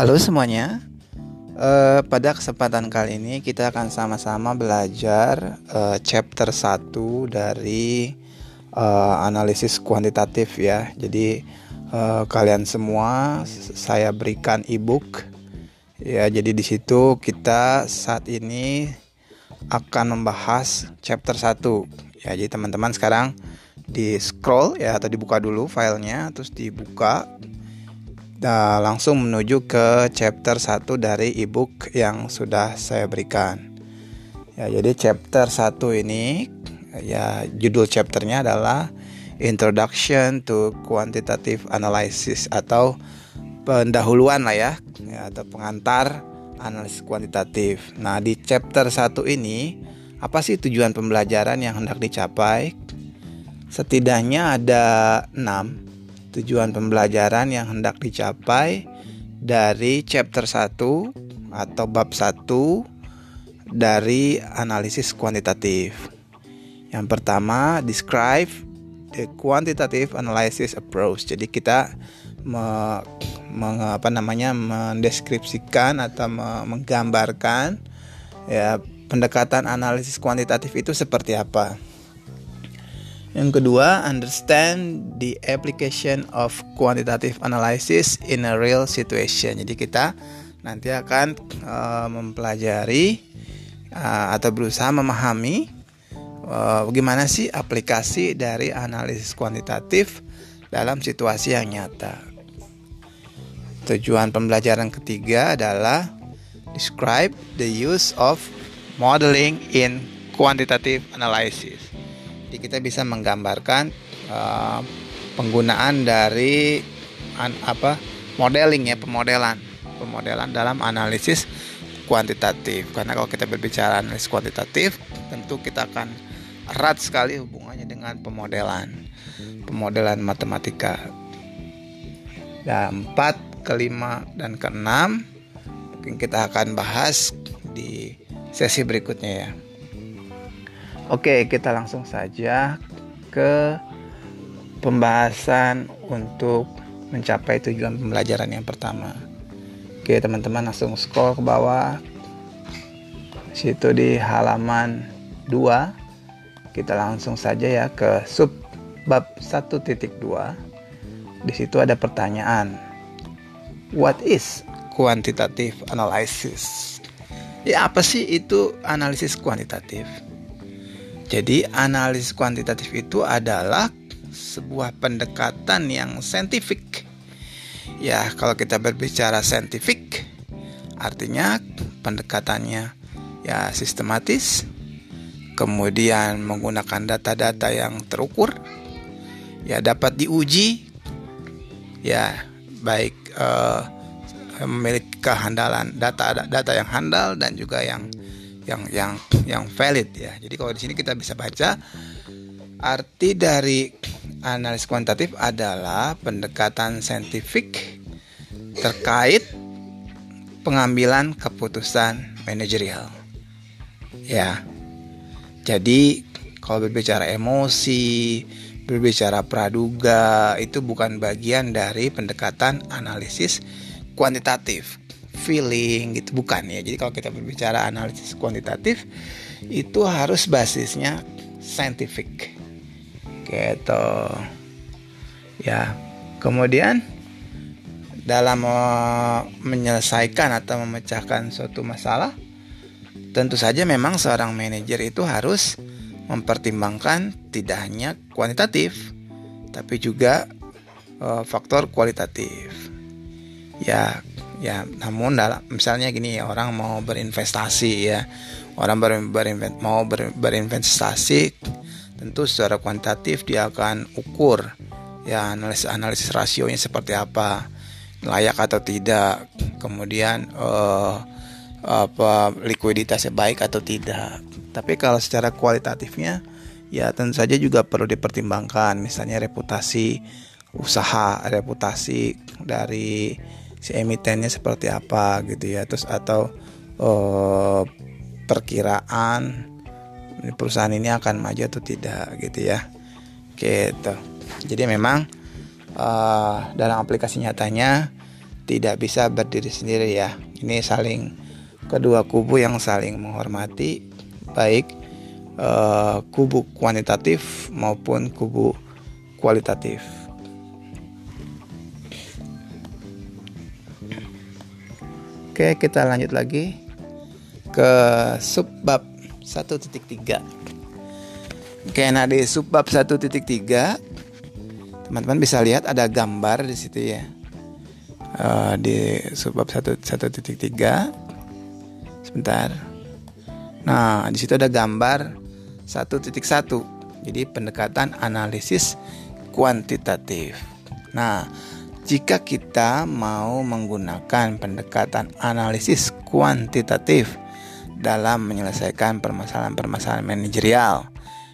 Halo semuanya. Uh, pada kesempatan kali ini kita akan sama-sama belajar uh, chapter 1 dari uh, analisis kuantitatif ya. Jadi uh, kalian semua saya berikan ebook ya. Jadi di situ kita saat ini akan membahas chapter 1 ya. Jadi teman-teman sekarang di scroll ya atau dibuka dulu filenya terus dibuka Nah, langsung menuju ke chapter 1 dari ebook yang sudah saya berikan. Ya, jadi chapter 1 ini ya judul chapternya adalah Introduction to Quantitative Analysis atau pendahuluan lah ya, ya atau pengantar analisis kuantitatif. Nah, di chapter 1 ini apa sih tujuan pembelajaran yang hendak dicapai? Setidaknya ada 6 tujuan pembelajaran yang hendak dicapai dari chapter 1 atau bab 1 dari analisis kuantitatif. Yang pertama, describe the quantitative analysis approach. Jadi kita me, me, apa namanya mendeskripsikan atau me, menggambarkan ya pendekatan analisis kuantitatif itu seperti apa. Yang kedua, understand the application of quantitative analysis in a real situation. Jadi kita nanti akan uh, mempelajari uh, atau berusaha memahami uh, bagaimana sih aplikasi dari analisis kuantitatif dalam situasi yang nyata. Tujuan pembelajaran ketiga adalah describe the use of modeling in quantitative analysis. Jadi kita bisa menggambarkan uh, penggunaan dari an, apa modeling ya pemodelan. Pemodelan dalam analisis kuantitatif. Karena kalau kita berbicara analisis kuantitatif tentu kita akan erat sekali hubungannya dengan pemodelan. Pemodelan matematika. Dan empat kelima dan keenam mungkin kita akan bahas di sesi berikutnya ya. Oke, kita langsung saja ke pembahasan untuk mencapai tujuan pembelajaran yang pertama. Oke, teman-teman langsung scroll ke bawah. Situ di halaman 2 kita langsung saja ya ke sub bab 1.2. Di situ ada pertanyaan. What is quantitative analysis? Ya apa sih itu analisis kuantitatif? Jadi analisis kuantitatif itu adalah sebuah pendekatan yang saintifik. Ya, kalau kita berbicara saintifik artinya pendekatannya ya sistematis, kemudian menggunakan data-data yang terukur, ya dapat diuji, ya baik uh, memiliki kehandalan data data yang handal dan juga yang yang yang yang valid ya. Jadi kalau di sini kita bisa baca arti dari analisis kuantitatif adalah pendekatan saintifik terkait pengambilan keputusan manajerial. Ya. Jadi kalau berbicara emosi, berbicara praduga itu bukan bagian dari pendekatan analisis kuantitatif feeling gitu bukan ya. Jadi kalau kita berbicara analisis kuantitatif itu harus basisnya scientific. Gitu. Ya. Kemudian dalam menyelesaikan atau memecahkan suatu masalah tentu saja memang seorang manajer itu harus mempertimbangkan tidak hanya kuantitatif tapi juga uh, faktor kualitatif. Ya, ya namun misalnya gini orang mau berinvestasi ya. Orang ber, berinvest, mau ber, berinvestasi tentu secara kuantitatif dia akan ukur ya analisis analisis rasionya seperti apa layak atau tidak kemudian uh, apa likuiditasnya baik atau tidak. Tapi kalau secara kualitatifnya ya tentu saja juga perlu dipertimbangkan misalnya reputasi usaha reputasi dari si emitennya seperti apa gitu ya terus atau uh, perkiraan perusahaan ini akan maju atau tidak gitu ya gitu jadi memang uh, dalam aplikasi nyatanya tidak bisa berdiri sendiri ya. Ini saling kedua kubu yang saling menghormati baik uh, kubu kuantitatif maupun kubu kualitatif. Oke, kita lanjut lagi ke subbab 1.3. Oke, nah di subbab 1.3 teman-teman bisa lihat ada gambar di situ ya. Uh, di subbab 1.3 sebentar. Nah, di situ ada gambar 1.1. Jadi pendekatan analisis kuantitatif. Nah, jika kita mau menggunakan pendekatan analisis kuantitatif dalam menyelesaikan permasalahan-permasalahan manajerial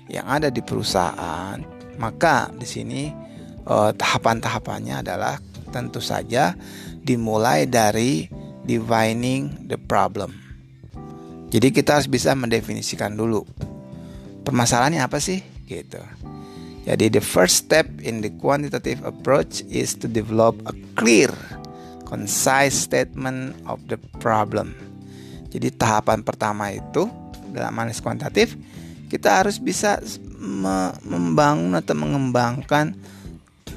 yang ada di perusahaan, maka di sini eh, tahapan-tahapannya adalah tentu saja dimulai dari defining the problem. Jadi kita harus bisa mendefinisikan dulu permasalahannya apa sih gitu. Jadi the first step in the quantitative approach is to develop a clear, concise statement of the problem. Jadi tahapan pertama itu dalam analisis kuantitatif kita harus bisa me membangun atau mengembangkan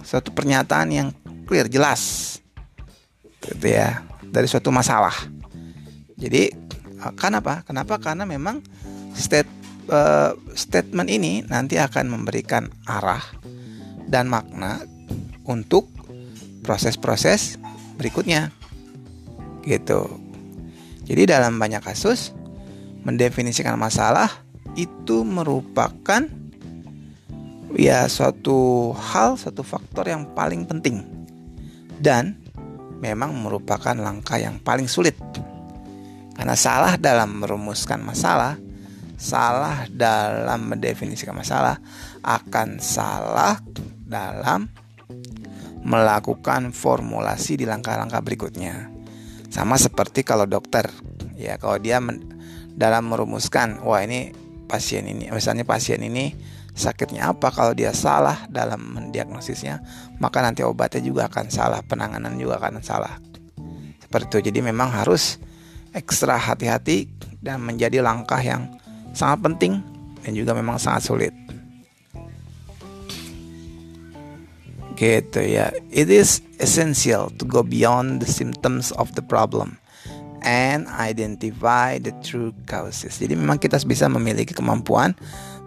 suatu pernyataan yang clear, jelas. Gitu ya, dari suatu masalah. Jadi kenapa? Kenapa? Karena memang state uh, statement ini nanti akan memberikan arah dan makna untuk proses-proses berikutnya. Gitu. Jadi dalam banyak kasus mendefinisikan masalah itu merupakan ya suatu hal, satu faktor yang paling penting dan memang merupakan langkah yang paling sulit. Karena salah dalam merumuskan masalah salah dalam mendefinisikan masalah akan salah dalam melakukan formulasi di langkah-langkah berikutnya. Sama seperti kalau dokter, ya kalau dia men, dalam merumuskan, wah ini pasien ini, misalnya pasien ini sakitnya apa, kalau dia salah dalam mendiagnosisnya, maka nanti obatnya juga akan salah, penanganan juga akan salah. Seperti itu. Jadi memang harus ekstra hati-hati dan menjadi langkah yang sangat penting dan juga memang sangat sulit. Gitu ya. It is essential to go beyond the symptoms of the problem and identify the true causes. Jadi memang kita bisa memiliki kemampuan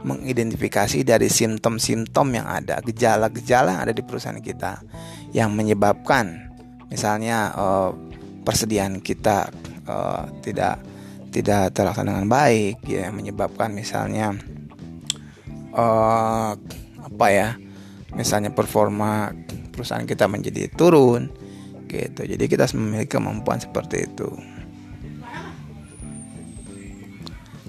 mengidentifikasi dari simptom-simptom yang ada, gejala-gejala yang ada di perusahaan kita yang menyebabkan misalnya uh, persediaan kita uh, tidak tidak terlaksana dengan baik ya menyebabkan misalnya uh, apa ya misalnya performa perusahaan kita menjadi turun gitu. Jadi kita harus memiliki kemampuan seperti itu.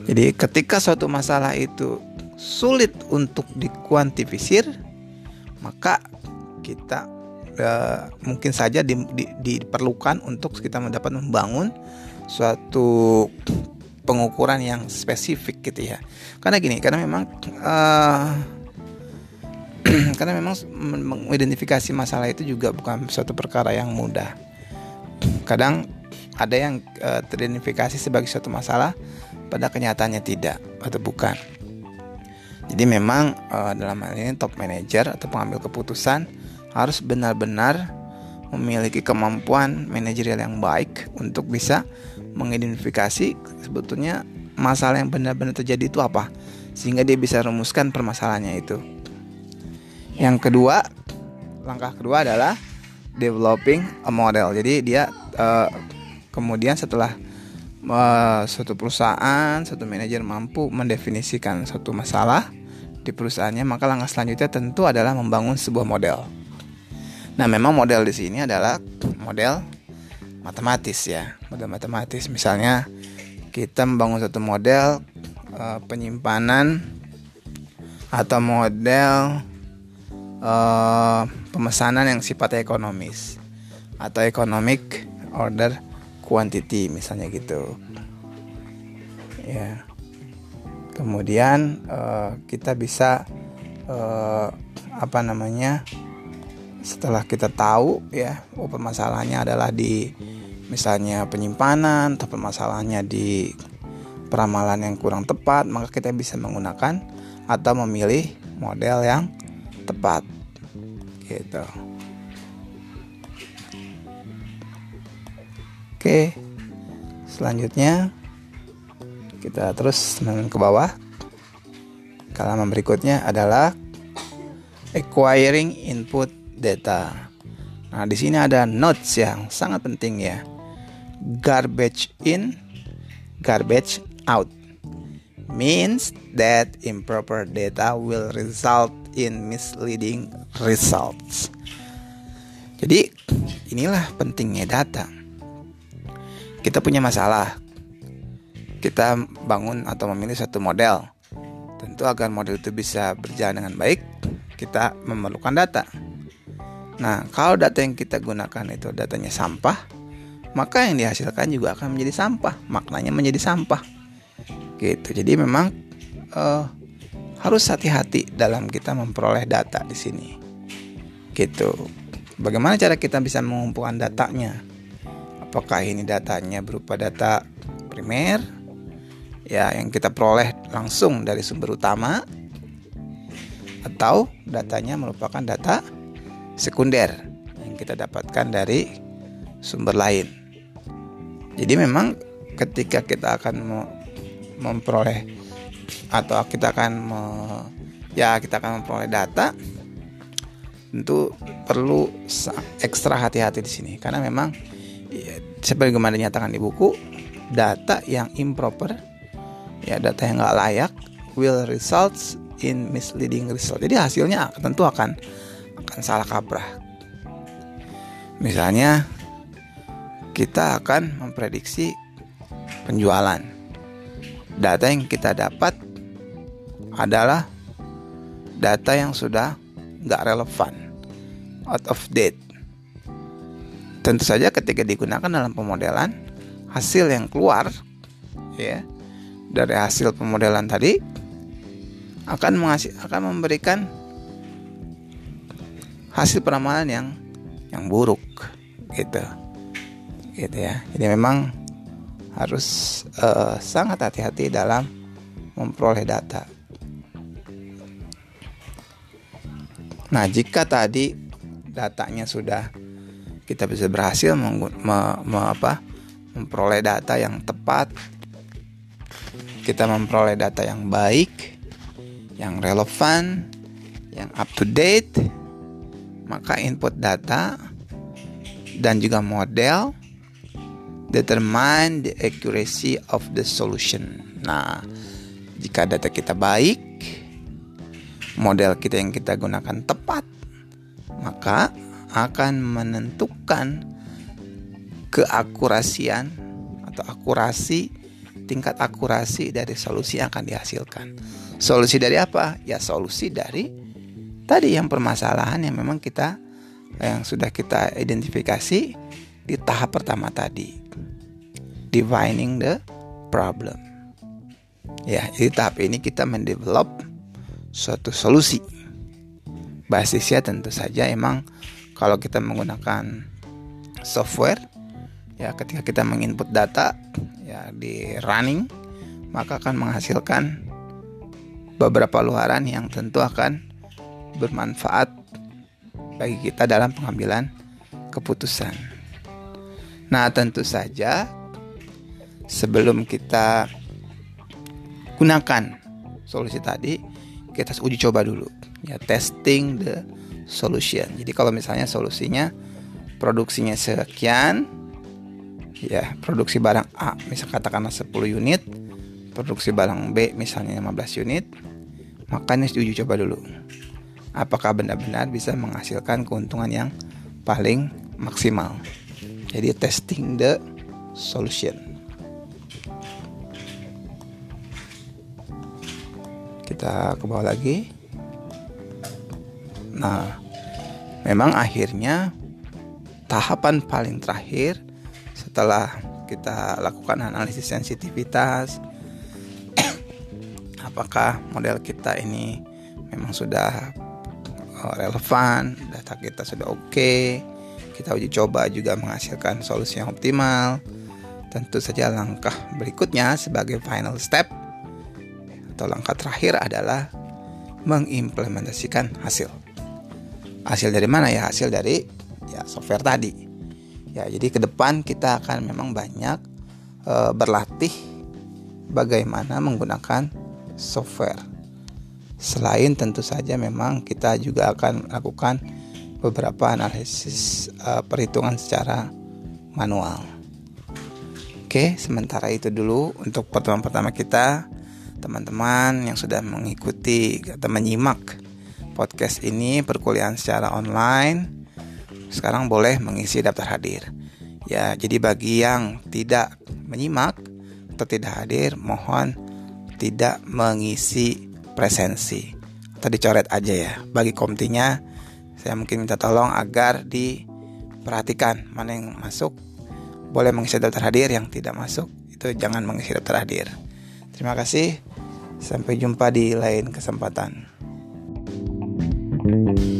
Jadi ketika suatu masalah itu sulit untuk dikuantifisir maka kita uh, mungkin saja di, di, diperlukan untuk kita mendapat membangun suatu pengukuran yang spesifik gitu ya. Karena gini karena memang uh, karena memang mengidentifikasi masalah itu juga bukan suatu perkara yang mudah. Kadang ada yang uh, teridentifikasi sebagai suatu masalah pada kenyataannya tidak atau bukan. Jadi memang uh, dalam hal ini top manager atau pengambil keputusan harus benar-benar memiliki kemampuan manajerial yang baik untuk bisa mengidentifikasi sebetulnya masalah yang benar-benar terjadi itu apa sehingga dia bisa rumuskan permasalahannya itu. Yang kedua, langkah kedua adalah developing a model. Jadi dia uh, kemudian setelah uh, suatu perusahaan, satu manajer mampu mendefinisikan suatu masalah di perusahaannya, maka langkah selanjutnya tentu adalah membangun sebuah model. Nah, memang model di sini adalah model matematis ya, model matematis. Misalnya kita membangun satu model uh, penyimpanan atau model uh, pemesanan yang sifatnya ekonomis atau economic order quantity misalnya gitu. Ya. Kemudian uh, kita bisa apa namanya? Setelah kita tahu ya oh permasalahannya adalah di misalnya penyimpanan atau permasalahannya di peramalan yang kurang tepat maka kita bisa menggunakan atau memilih model yang tepat. Gitu. Oke selanjutnya kita terus ke bawah. Halaman berikutnya adalah acquiring input data. Nah, di sini ada notes yang sangat penting ya. Garbage in, garbage out means that improper data will result in misleading results. Jadi, inilah pentingnya data. Kita punya masalah. Kita bangun atau memilih satu model. Tentu agar model itu bisa berjalan dengan baik, kita memerlukan data. Nah, kalau data yang kita gunakan itu datanya sampah, maka yang dihasilkan juga akan menjadi sampah. Maknanya menjadi sampah. Gitu. Jadi memang uh, harus hati-hati dalam kita memperoleh data di sini. Gitu. Bagaimana cara kita bisa mengumpulkan datanya? Apakah ini datanya berupa data primer ya yang kita peroleh langsung dari sumber utama atau datanya merupakan data sekunder yang kita dapatkan dari sumber lain. Jadi memang ketika kita akan memperoleh atau kita akan me, ya kita akan memperoleh data tentu perlu ekstra hati-hati di sini karena memang ya, sebagaimana dinyatakan di buku data yang improper ya data yang nggak layak will results in misleading result jadi hasilnya tentu akan akan salah kaprah. Misalnya, kita akan memprediksi penjualan. Data yang kita dapat adalah data yang sudah nggak relevan, out of date. Tentu saja ketika digunakan dalam pemodelan, hasil yang keluar ya dari hasil pemodelan tadi akan mengasih akan memberikan hasil peramalan yang yang buruk gitu. Gitu ya. Jadi memang harus uh, sangat hati-hati dalam memperoleh data. Nah jika tadi datanya sudah kita bisa berhasil me, me, apa, memperoleh data yang tepat kita memperoleh data yang baik yang relevan yang up to date maka input data dan juga model determine the accuracy of the solution. Nah, jika data kita baik, model kita yang kita gunakan tepat, maka akan menentukan keakurasian atau akurasi tingkat akurasi dari solusi yang akan dihasilkan. Solusi dari apa? Ya solusi dari tadi yang permasalahan yang memang kita yang sudah kita identifikasi di tahap pertama tadi. Defining the problem. Ya di tahap ini kita mendevelop suatu solusi. Basisnya tentu saja emang kalau kita menggunakan software ya ketika kita menginput data ya di running maka akan menghasilkan beberapa luaran yang tentu akan bermanfaat bagi kita dalam pengambilan keputusan. Nah, tentu saja sebelum kita gunakan solusi tadi, kita uji coba dulu ya testing the solution. Jadi kalau misalnya solusinya produksinya sekian ya, produksi barang A misal katakanlah 10 unit, produksi barang B misalnya 15 unit, maka ini uji coba dulu apakah benar-benar bisa menghasilkan keuntungan yang paling maksimal. Jadi testing the solution. Kita ke bawah lagi. Nah, memang akhirnya tahapan paling terakhir setelah kita lakukan analisis sensitivitas apakah model kita ini memang sudah relevan, data kita sudah oke, okay, kita uji coba juga menghasilkan solusi yang optimal. Tentu saja langkah berikutnya sebagai final step atau langkah terakhir adalah mengimplementasikan hasil. Hasil dari mana ya? Hasil dari ya software tadi. Ya, jadi ke depan kita akan memang banyak e, berlatih bagaimana menggunakan software. Selain tentu saja memang kita juga akan melakukan beberapa analisis e, perhitungan secara manual. Oke, sementara itu dulu untuk pertemuan pertama kita teman-teman yang sudah mengikuti atau menyimak podcast ini perkuliahan secara online sekarang boleh mengisi daftar hadir. Ya, jadi bagi yang tidak menyimak atau tidak hadir, mohon tidak mengisi presensi. Atau dicoret aja ya. Bagi komtinya saya mungkin minta tolong agar diperhatikan. Mana yang masuk boleh mengisi daftar hadir. Yang tidak masuk itu jangan mengisi daftar hadir. Terima kasih. Sampai jumpa di lain kesempatan. thank you